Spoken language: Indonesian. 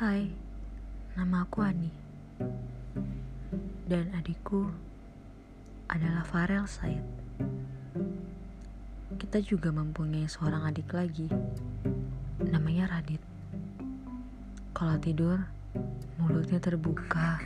Hai, nama aku Ani. Dan adikku adalah Farel Said. Kita juga mempunyai seorang adik lagi. Namanya Radit. Kalau tidur, mulutnya terbuka